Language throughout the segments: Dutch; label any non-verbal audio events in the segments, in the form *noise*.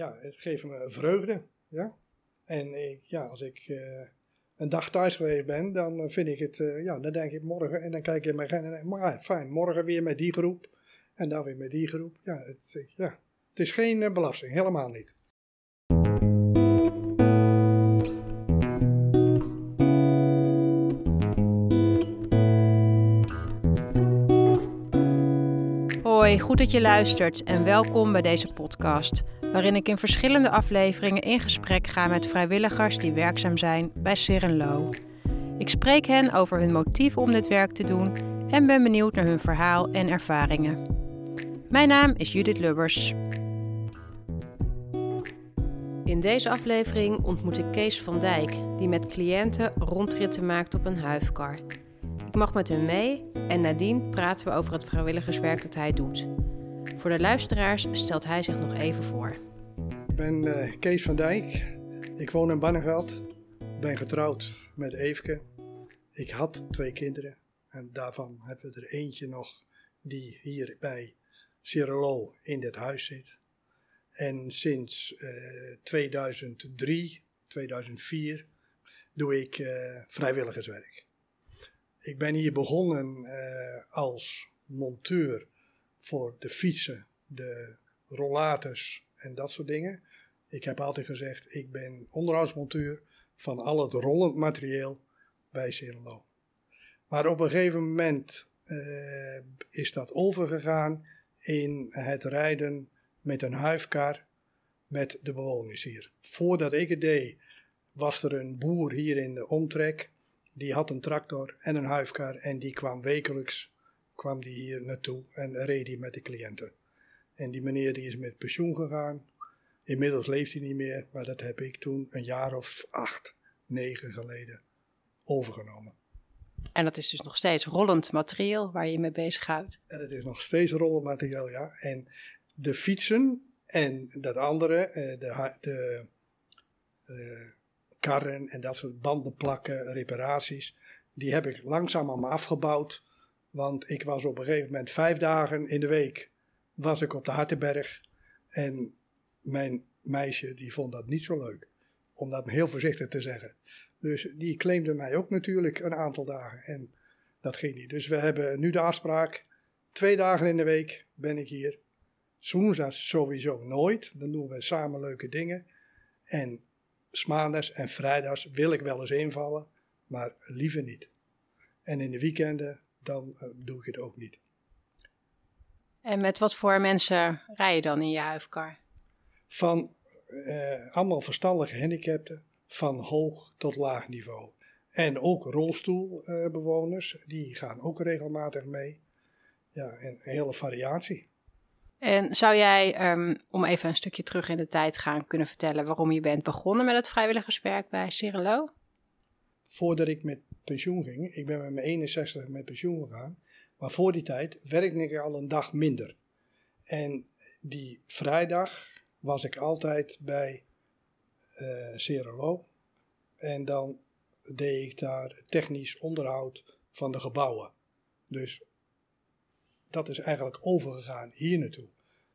ja, het geeft me vreugde. Ja? En ik, ja, als ik eh, een dag thuis geweest ben, dan vind ik het, uh, ja, dan denk ik morgen en dan kijk ik in mijn agenda maar ja, fijn, morgen weer met die groep en dan weer met die groep. Ja, het, ja. het is geen belasting, helemaal niet. Hoi, goed dat je luistert en welkom bij deze podcast, waarin ik in verschillende afleveringen in gesprek ga met vrijwilligers die werkzaam zijn bij Sirenlo. Ik spreek hen over hun motieven om dit werk te doen en ben benieuwd naar hun verhaal en ervaringen. Mijn naam is Judith Lubbers. In deze aflevering ontmoet ik Kees van Dijk, die met cliënten rondritten maakt op een huifkar. Ik mag met hem mee en nadien praten we over het vrijwilligerswerk dat hij doet. Voor de luisteraars stelt hij zich nog even voor. Ik ben uh, Kees van Dijk. Ik woon in Banneveld. Ben getrouwd met Eefke. Ik had twee kinderen en daarvan hebben we er eentje nog die hier bij Cirolo in dit huis zit. En sinds uh, 2003, 2004 doe ik uh, vrijwilligerswerk. Ik ben hier begonnen als monteur voor de fietsen, de rollators en dat soort dingen. Ik heb altijd gezegd, ik ben onderhoudsmonteur van al het rollend materieel bij Cirelo. Maar op een gegeven moment uh, is dat overgegaan in het rijden met een huifkar met de bewoners hier. Voordat ik het deed, was er een boer hier in de omtrek. Die had een tractor en een huifkar en die kwam wekelijks kwam die hier naartoe en reed hij met de cliënten. En die meneer die is met pensioen gegaan. Inmiddels leeft hij niet meer, maar dat heb ik toen een jaar of acht, negen geleden overgenomen. En dat is dus nog steeds rollend materieel waar je mee bezighoudt. En het is nog steeds rollend materieel, ja. En de fietsen en dat andere, eh, de, de, de eh, karren en dat soort bandenplakken, reparaties, die heb ik langzaam aan me afgebouwd. Want ik was op een gegeven moment vijf dagen in de week was ik op de Hartenberg. En mijn meisje die vond dat niet zo leuk. Om dat heel voorzichtig te zeggen. Dus die claimde mij ook natuurlijk een aantal dagen. En dat ging niet. Dus we hebben nu de afspraak. Twee dagen in de week ben ik hier. Woensdags sowieso nooit. Dan doen we samen leuke dingen. En maandags en vrijdags wil ik wel eens invallen. Maar liever niet. En in de weekenden dan uh, doe ik het ook niet. En met wat voor mensen rij je dan in je huifkar? Van uh, allemaal verstandige gehandicapten van hoog tot laag niveau. En ook rolstoelbewoners, die gaan ook regelmatig mee. Ja, en een hele variatie. En zou jij, um, om even een stukje terug in de tijd gaan, kunnen vertellen waarom je bent begonnen met het vrijwilligerswerk bij Cirelo? Voordat ik met pensioen ging, ik ben met mijn 61 met pensioen gegaan, maar voor die tijd werkte ik al een dag minder. En die vrijdag was ik altijd bij uh. En dan deed ik daar technisch onderhoud van de gebouwen. Dus dat is eigenlijk overgegaan hier naartoe.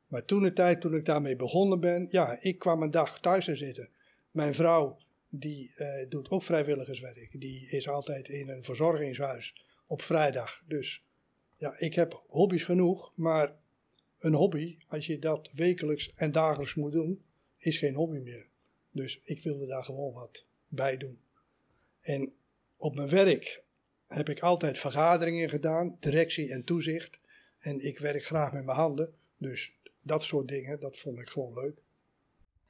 Maar toen de tijd, toen ik daarmee begonnen ben, ja, ik kwam een dag thuis te zitten. Mijn vrouw, die uh, doet ook vrijwilligerswerk. Die is altijd in een verzorgingshuis op vrijdag. Dus ja, ik heb hobby's genoeg, maar een hobby, als je dat wekelijks en dagelijks moet doen, is geen hobby meer. Dus ik wilde daar gewoon wat bij doen. En op mijn werk heb ik altijd vergaderingen gedaan, directie en toezicht. En ik werk graag met mijn handen. Dus dat soort dingen, dat vond ik gewoon leuk.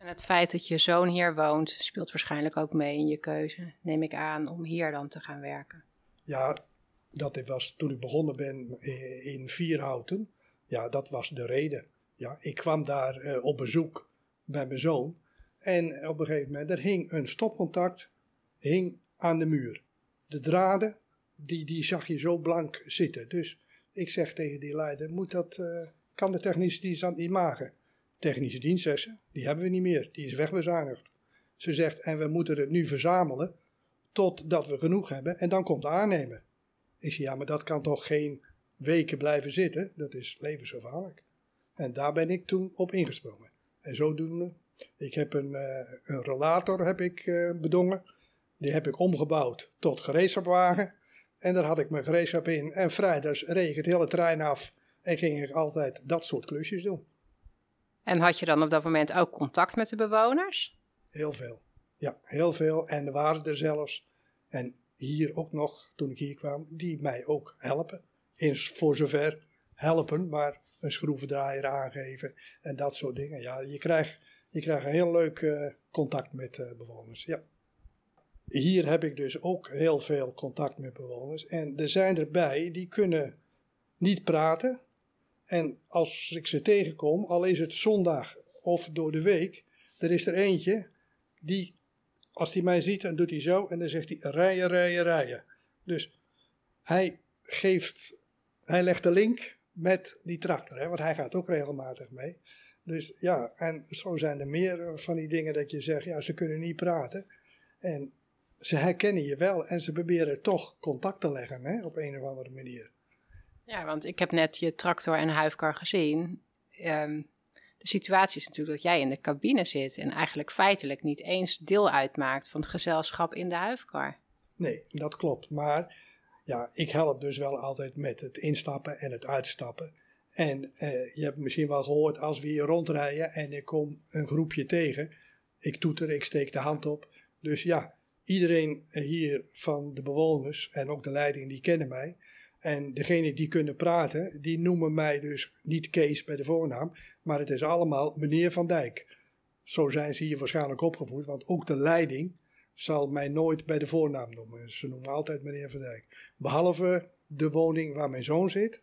En het feit dat je zoon hier woont, speelt waarschijnlijk ook mee in je keuze, neem ik aan, om hier dan te gaan werken. Ja, dat was toen ik begonnen ben in Vierhouten. Ja, dat was de reden. Ja, ik kwam daar uh, op bezoek bij mijn zoon. En op een gegeven moment, er hing een stopcontact hing aan de muur. De draden, die, die zag je zo blank zitten. Dus ik zeg tegen die leider, moet dat, uh, kan de technische dienst dat niet maken? Technische dienst, die hebben we niet meer, die is wegbezuinigd. Ze zegt, en we moeten het nu verzamelen totdat we genoeg hebben en dan komt de aannemer. Ik zeg, ja, maar dat kan toch geen weken blijven zitten? Dat is levensgevaarlijk. En daar ben ik toen op ingesprongen. En zodoende Ik heb een, uh, een rollator heb ik, uh, bedongen. Die heb ik omgebouwd tot gereedschapwagen. En daar had ik mijn gereedschap in. En vrijdags reed ik het hele trein af. En ging ik altijd dat soort klusjes doen. En had je dan op dat moment ook contact met de bewoners? Heel veel. Ja, heel veel. En er waren er zelfs. En hier ook nog, toen ik hier kwam, die mij ook helpen. In, voor zover helpen, maar een schroevendraaier aangeven en dat soort dingen. Ja, je krijgt, je krijgt een heel leuk uh, contact met uh, bewoners. Ja. Hier heb ik dus ook heel veel contact met bewoners. En er zijn erbij die kunnen niet praten. En als ik ze tegenkom, al is het zondag of door de week, er is er eentje die, als hij mij ziet, dan doet hij zo en dan zegt hij rijden, rijden, rijden. Dus hij geeft, hij legt de link met die tractor, hè, want hij gaat ook regelmatig mee. Dus ja, en zo zijn er meer van die dingen dat je zegt, ja, ze kunnen niet praten. En ze herkennen je wel en ze proberen toch contact te leggen hè, op een of andere manier. Ja, want ik heb net je tractor en huifkar gezien. Ehm, de situatie is natuurlijk dat jij in de cabine zit en eigenlijk feitelijk niet eens deel uitmaakt van het gezelschap in de huifkar. Nee, dat klopt. Maar ja, ik help dus wel altijd met het instappen en het uitstappen. En eh, je hebt misschien wel gehoord, als we hier rondrijden en ik kom een groepje tegen, ik toeter, ik steek de hand op. Dus ja, iedereen hier van de bewoners en ook de leiding, die kennen mij. En degene die kunnen praten, die noemen mij dus niet Kees bij de voornaam, maar het is allemaal meneer Van Dijk. Zo zijn ze hier waarschijnlijk opgevoed, want ook de leiding zal mij nooit bij de voornaam noemen. Ze noemen altijd meneer Van Dijk. Behalve de woning waar mijn zoon zit,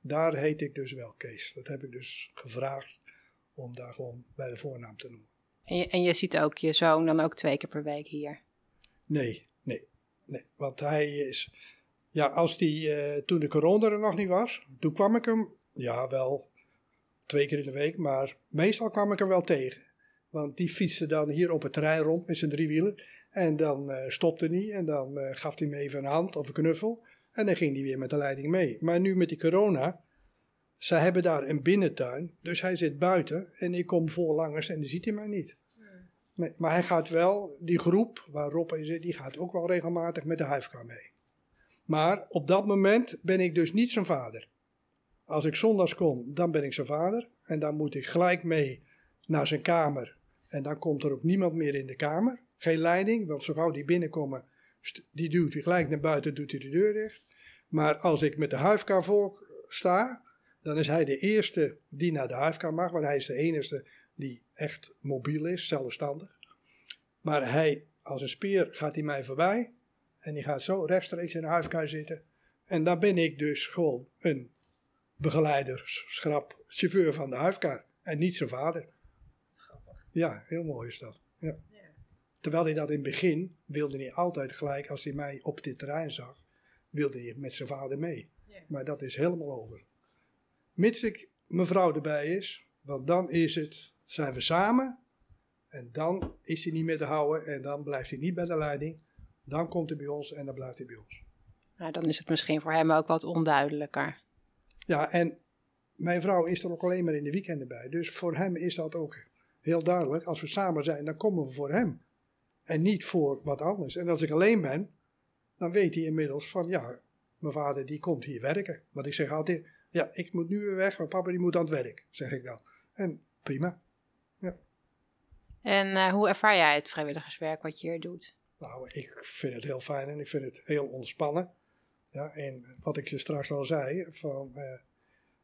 daar heet ik dus wel Kees. Dat heb ik dus gevraagd om daar gewoon bij de voornaam te noemen. En je, en je ziet ook je zoon dan ook twee keer per week hier? Nee, nee, nee. Want hij is. Ja, als die. Uh, toen de corona er nog niet was, toen kwam ik hem. Ja, wel twee keer in de week, maar meestal kwam ik hem wel tegen. Want die fietste dan hier op het terrein rond met zijn driewieler. En dan uh, stopte hij en dan uh, gaf hij me even een hand of een knuffel. En dan ging hij weer met de leiding mee. Maar nu met die corona, ze hebben daar een binnentuin. Dus hij zit buiten en ik kom voorlangers en dan ziet hij mij niet. Nee, maar hij gaat wel, die groep waar Rob in zit, die gaat ook wel regelmatig met de huifkar mee. Maar op dat moment ben ik dus niet zijn vader. Als ik zondags kom, dan ben ik zijn vader. En dan moet ik gelijk mee naar zijn kamer. En dan komt er ook niemand meer in de kamer. Geen leiding, want zo gauw die binnenkomen, die duwt hij gelijk naar buiten, doet hij de deur dicht. Maar als ik met de huifkar voor sta, dan is hij de eerste die naar de huifkar mag, want hij is de enige die echt mobiel is, zelfstandig. Maar hij, als een spier, gaat hij mij voorbij en die gaat zo rechtstreeks in de huifkar zitten. En dan ben ik dus gewoon een begeleider, schrap, chauffeur van de huifkar en niet zijn vader. Grappig. Ja, heel mooi is dat. Ja. Terwijl hij dat in het begin wilde hij altijd gelijk, als hij mij op dit terrein zag, wilde hij met zijn vader mee. Maar dat is helemaal over. Mits ik mevrouw erbij is, want dan is het, zijn we samen en dan is hij niet meer te houden en dan blijft hij niet bij de leiding. Dan komt hij bij ons en dan blijft hij bij ons. Nou, dan is het misschien voor hem ook wat onduidelijker. Ja, en mijn vrouw is er ook alleen maar in de weekenden bij. Dus voor hem is dat ook heel duidelijk. Als we samen zijn, dan komen we voor hem. En niet voor wat anders. En als ik alleen ben, dan weet hij inmiddels van ja, mijn vader die komt hier werken. Want ik zeg altijd, ja, ik moet nu weer weg, maar papa die moet aan het werk, zeg ik dan. En prima. Ja. En uh, hoe ervaar jij het vrijwilligerswerk wat je hier doet? Nou, ik vind het heel fijn en ik vind het heel ontspannen. Ja, en wat ik je straks al zei, van, uh,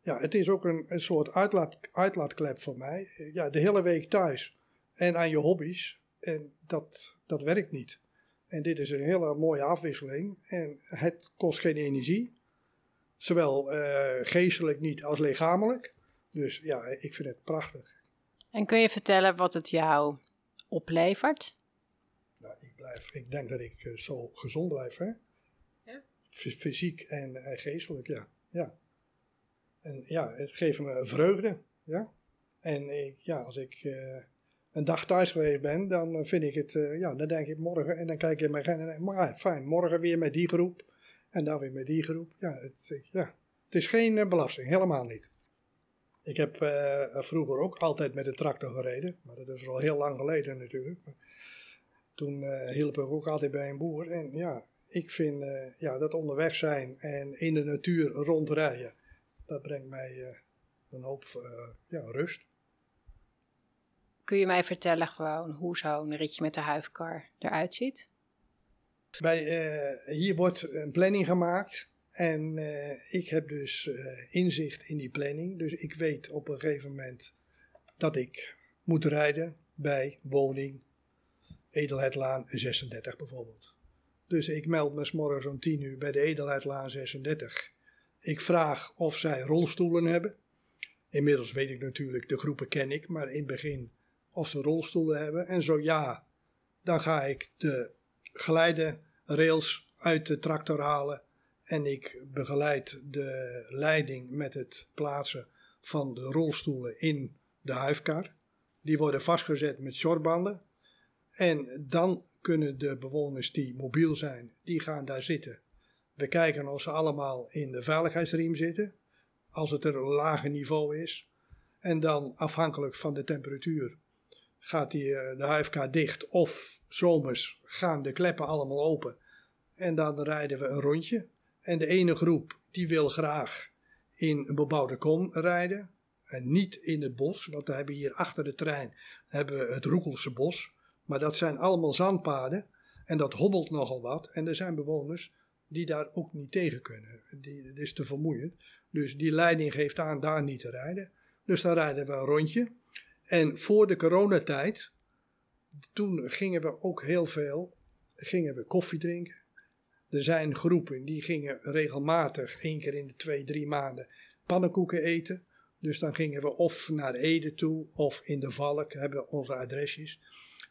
ja, het is ook een, een soort uitlaat, uitlaatklep voor mij. Ja, de hele week thuis en aan je hobby's. En dat, dat werkt niet. En dit is een hele mooie afwisseling. En het kost geen energie. Zowel uh, geestelijk niet als lichamelijk. Dus ja, ik vind het prachtig. En kun je vertellen wat het jou oplevert? Nou, ik, blijf, ik denk dat ik uh, zo gezond blijf. Hè? Ja? Fysiek en, en, geestelijk, ja. ja. En ja, het geeft me vreugde. Ja. En ik, ja, als ik uh, een dag thuis geweest ben, dan vind ik het, uh, ja, dan denk ik morgen en dan kijk ik in mijn maar ja, fijn, morgen weer met die groep en dan weer met die groep. Ja, het, ja. het is geen belasting, helemaal niet. Ik heb uh, vroeger ook altijd met een tractor gereden, maar dat is al heel lang geleden natuurlijk. Toen uh, hielp ik ook altijd bij een boer. En ja, ik vind uh, ja, dat onderweg zijn en in de natuur rondrijden, dat brengt mij een hoop ja, rust. Kun je mij vertellen gewoon hoe zo'n ritje met de huifkar eruit ziet? Bij, hier wordt een planning gemaakt en uh, ik heb dus uh, inzicht in die planning. Dus ik weet op een gegeven moment dat ik moet rijden bij woning Edelheidlaan 36 bijvoorbeeld. Dus ik meld me s morgens om 10 uur bij de Edelheidlaan 36. Ik vraag of zij rolstoelen hebben. Inmiddels weet ik natuurlijk, de groepen ken ik, maar in het begin of ze rolstoelen hebben. En zo ja, dan ga ik de rails uit de tractor halen en ik begeleid de leiding met het plaatsen van de rolstoelen in de huifkar. Die worden vastgezet met shortbanden. En dan kunnen de bewoners die mobiel zijn, die gaan daar zitten. We kijken of ze allemaal in de veiligheidsriem zitten. Als het er een lager niveau is. En dan afhankelijk van de temperatuur gaat die, eh, de huifkar dicht. Of zomers gaan de kleppen allemaal open. En dan rijden we een rondje. En de ene groep die wil graag in een bebouwde kom rijden. En niet in het bos, want we hebben hier achter de trein hebben we het Roekelse bos. Maar dat zijn allemaal zandpaden en dat hobbelt nogal wat. En er zijn bewoners die daar ook niet tegen kunnen. Die, het is te vermoeiend. Dus die leiding geeft aan daar niet te rijden. Dus dan rijden we een rondje. En voor de coronatijd, toen gingen we ook heel veel gingen we koffie drinken. Er zijn groepen die gingen regelmatig, één keer in de twee, drie maanden, pannenkoeken eten. Dus dan gingen we of naar Ede toe of in de Valk, hebben onze adresjes.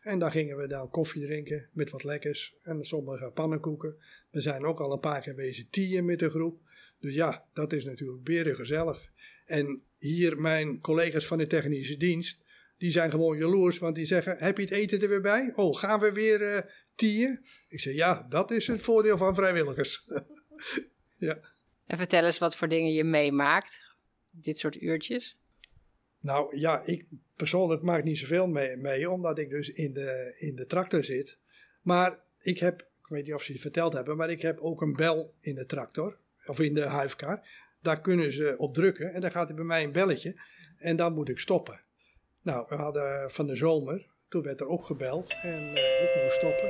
En dan gingen we dan koffie drinken met wat lekkers en sommige pannenkoeken. We zijn ook al een paar keer bezig tien met de groep. Dus ja, dat is natuurlijk beren gezellig. En hier mijn collega's van de technische dienst, die zijn gewoon jaloers, want die zeggen: Heb je het eten er weer bij? Oh, gaan we weer uh, tien? Ik zeg: Ja, dat is het voordeel van vrijwilligers. *laughs* ja. En vertel eens wat voor dingen je meemaakt, dit soort uurtjes. Nou ja, ik persoonlijk maak niet zoveel mee, mee omdat ik dus in de, in de tractor zit. Maar ik heb, ik weet niet of ze het verteld hebben, maar ik heb ook een bel in de tractor, of in de huifkar. Daar kunnen ze op drukken en dan gaat er bij mij een belletje en dan moet ik stoppen. Nou, we hadden van de zomer, toen werd er opgebeld en uh, ik moest stoppen.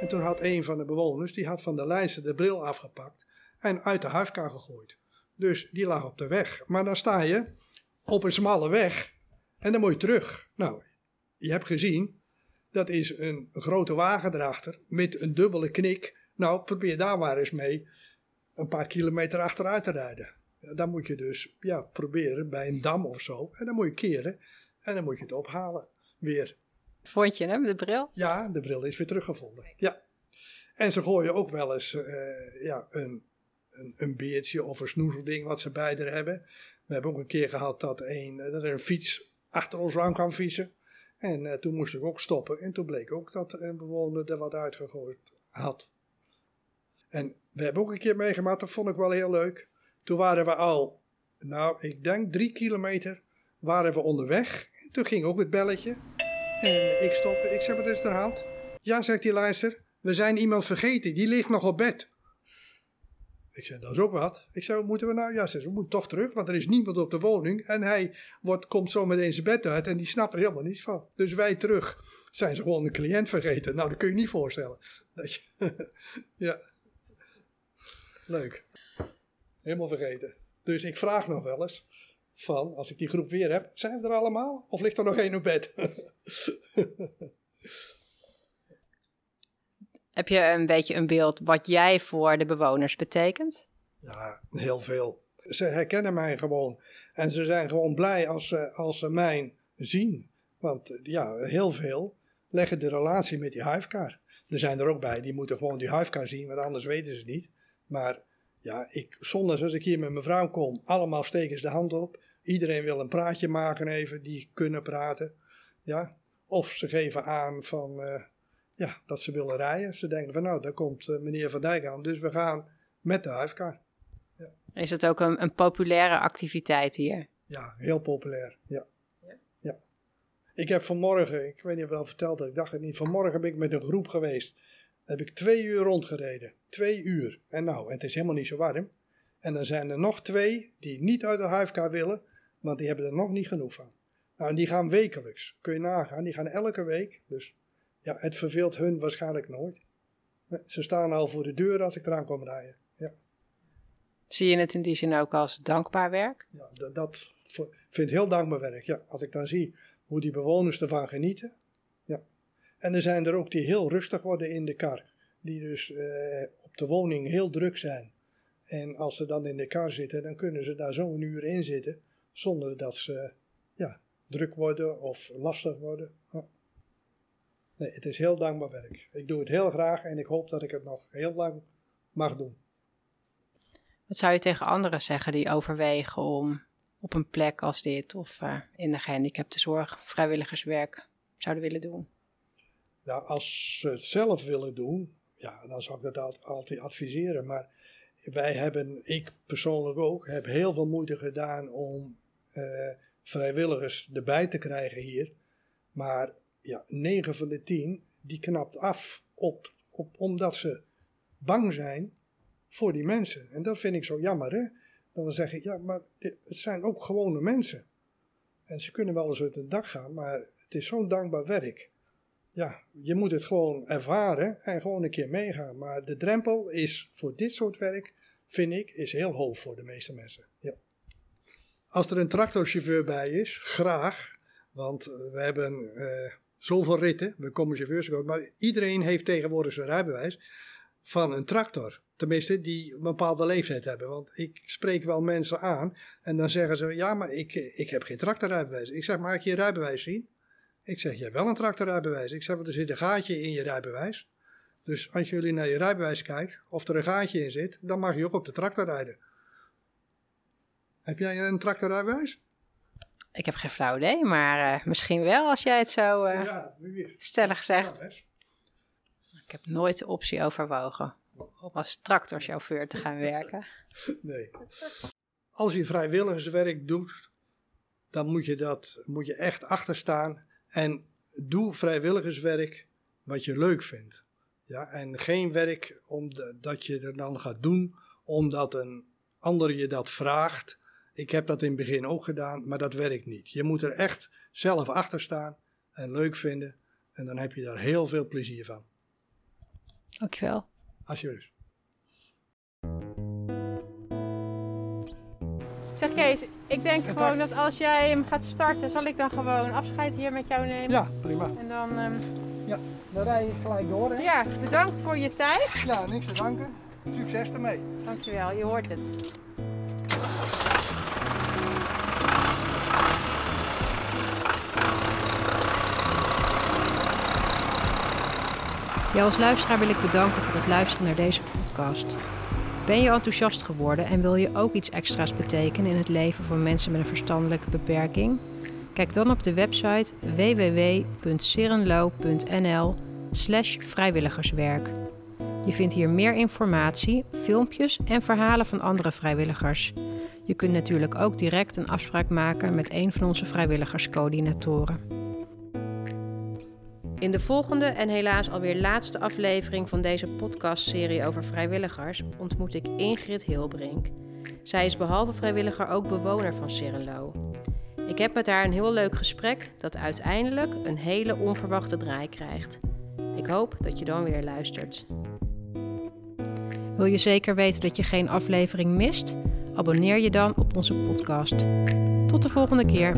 En toen had een van de bewoners, die had van de lijsten de bril afgepakt en uit de huifkar gegooid. Dus die lag op de weg. Maar dan sta je op een smalle weg en dan moet je terug. Nou, je hebt gezien, dat is een grote wagen erachter met een dubbele knik. Nou, probeer daar maar eens mee een paar kilometer achteruit te rijden. Dan moet je dus ja, proberen bij een dam of zo. En dan moet je keren. En dan moet je het ophalen. Weer. Vond je hem, de bril? Ja, de bril is weer teruggevonden. Ja. En ze gooien ook wel eens uh, ja, een, een, een beertje of een snoezelding wat ze bij er hebben. We hebben ook een keer gehad dat, een, dat er een fiets achter ons aan kwam fietsen. En uh, toen moest ik ook stoppen. En toen bleek ook dat een bewoner er wat uitgegooid had. En we hebben ook een keer meegemaakt, dat vond ik wel heel leuk. Toen waren we al, nou, ik denk drie kilometer waren we onderweg. En toen ging ook het belletje. En ik stopte. Ik zeg, wat is er aan de hand? Ja, zegt die luister. We zijn iemand vergeten. Die ligt nog op bed. Ik zei, dat is ook wat. Ik zei, moeten we nou? Ja, ze we moeten toch terug, want er is niemand op de woning. En hij wordt, komt zo meteen zijn bed uit en die snapt er helemaal niets van. Dus wij terug. Zijn ze gewoon een cliënt vergeten? Nou, dat kun je niet voorstellen. Dat *laughs* ja. Leuk. Helemaal vergeten. Dus ik vraag nog wel eens van, als ik die groep weer heb, zijn we er allemaal? Of ligt er nog één op bed? *laughs* heb je een beetje een beeld wat jij voor de bewoners betekent? Ja, heel veel. Ze herkennen mij gewoon. En ze zijn gewoon blij als ze, als ze mij zien. Want ja, heel veel leggen de relatie met die huifkar. Er zijn er ook bij, die moeten gewoon die huifkar zien, want anders weten ze het niet. Maar ja, ik, zondags als ik hier met mijn vrouw kom, allemaal steken ze de hand op. Iedereen wil een praatje maken even, die kunnen praten. Ja? Of ze geven aan van, uh, ja, dat ze willen rijden. Ze denken van nou, daar komt uh, meneer Van Dijk aan, dus we gaan met de huifkar. Ja. Is het ook een, een populaire activiteit hier? Ja, heel populair. Ja. Ja? ja. Ik heb vanmorgen, ik weet niet of ik wel verteld heb, ik dacht het niet. Vanmorgen ben ik met een groep geweest. Heb ik twee uur rondgereden. Twee uur. En nou, en het is helemaal niet zo warm. En dan zijn er nog twee die niet uit de HFK willen, want die hebben er nog niet genoeg van. Nou, en die gaan wekelijks. Kun je nagaan, die gaan elke week. Dus ja, het verveelt hun waarschijnlijk nooit. Ze staan al voor de deur als ik eraan kom rijden. Ja. Zie je het in die zin ook als dankbaar werk? Ja, dat, dat v- vind ik heel dankbaar werk. Ja, als ik dan zie hoe die bewoners ervan genieten. Ja. En er zijn er ook die heel rustig worden in de kar. Die dus eh, op de woning heel druk zijn. En als ze dan in de kar zitten, dan kunnen ze daar zo een uur in zitten. Zonder dat ze ja, druk worden of lastig worden. Ja. Nee, het is heel dankbaar werk. Ik doe het heel graag en ik hoop dat ik het nog heel lang mag doen. Wat zou je tegen anderen zeggen die overwegen om op een plek als dit of eh, in de gehandicaptenzorg vrijwilligerswerk zouden willen doen? Nou, als ze het zelf willen doen, ja, dan zou ik dat al- altijd adviseren. Maar wij hebben, ik persoonlijk ook, heb heel veel moeite gedaan om eh, vrijwilligers erbij te krijgen hier. Maar ja, 9 van de 10, die knapt af op, op, omdat ze bang zijn voor die mensen. En dat vind ik zo jammer, hè. Dan zeg ik, ja, maar het zijn ook gewone mensen. En ze kunnen wel eens uit het dak gaan, maar het is zo'n dankbaar werk ja, je moet het gewoon ervaren en gewoon een keer meegaan. Maar de drempel is voor dit soort werk, vind ik, is heel hoog voor de meeste mensen. Ja. Als er een tractorchauffeur bij is, graag. Want eh, we hebben eh, zoveel ritten, we komen chauffeurs ook, maar iedereen heeft tegenwoordig zijn rijbewijs van een tractor. Tenminste, die een bepaalde leeftijd hebben. Want ik spreek wel mensen aan en dan zeggen ze: Ja, maar ik, ik heb geen tractorrijbewijs. Ik zeg: Mag ik je rijbewijs zien? Ik zeg, je hebt wel een tractorrijbewijs. Ik zeg, er zit een gaatje in je rijbewijs. Dus als jullie naar je rijbewijs kijkt, of er een gaatje in zit, dan mag je ook op de tractor rijden. Heb jij een tractorrijbewijs? Ik heb geen flauw idee, maar eh, misschien wel als jij het zo eh, ja, wie weet. stellig zegt. Ja. Ik heb nooit de optie overwogen om als tractorchauffeur te gaan werken. *laughs* Nee. Als je vrijwilligerswerk doet, dan moet je, dat, moet je echt achter staan. En doe vrijwilligerswerk wat je leuk vindt. Ja, en geen werk omdat je er dan gaat doen omdat een ander je dat vraagt. Ik heb dat in het begin ook gedaan, maar dat werkt niet. Je moet er echt zelf achter staan en leuk vinden. En dan heb je daar heel veel plezier van. Dankjewel. Alsjeblieft. Zeg Kees, ik denk gewoon dat als jij hem gaat starten, zal ik dan gewoon afscheid hier met jou nemen. Ja, prima. En dan, ehm, Ja, dan rij je gelijk door. Hè? ja, bedankt voor je tijd. Ja, niks te danken. Succes ermee. Dankjewel, je hoort het. Jou als luisteraar wil ik bedanken voor het luisteren naar deze podcast. Ben je enthousiast geworden en wil je ook iets extra's betekenen in het leven van mensen met een verstandelijke beperking? Kijk dan op de website www.serenlo.nl slash vrijwilligerswerk. Je vindt hier meer informatie, filmpjes en verhalen van andere vrijwilligers. Je kunt natuurlijk ook direct een afspraak maken met een van onze vrijwilligerscoördinatoren. In de volgende en helaas alweer laatste aflevering van deze podcastserie over vrijwilligers ontmoet ik Ingrid Hilbrink. Zij is behalve vrijwilliger ook bewoner van Serenlo. Ik heb met haar een heel leuk gesprek dat uiteindelijk een hele onverwachte draai krijgt. Ik hoop dat je dan weer luistert. Wil je zeker weten dat je geen aflevering mist? Abonneer je dan op onze podcast. Tot de volgende keer.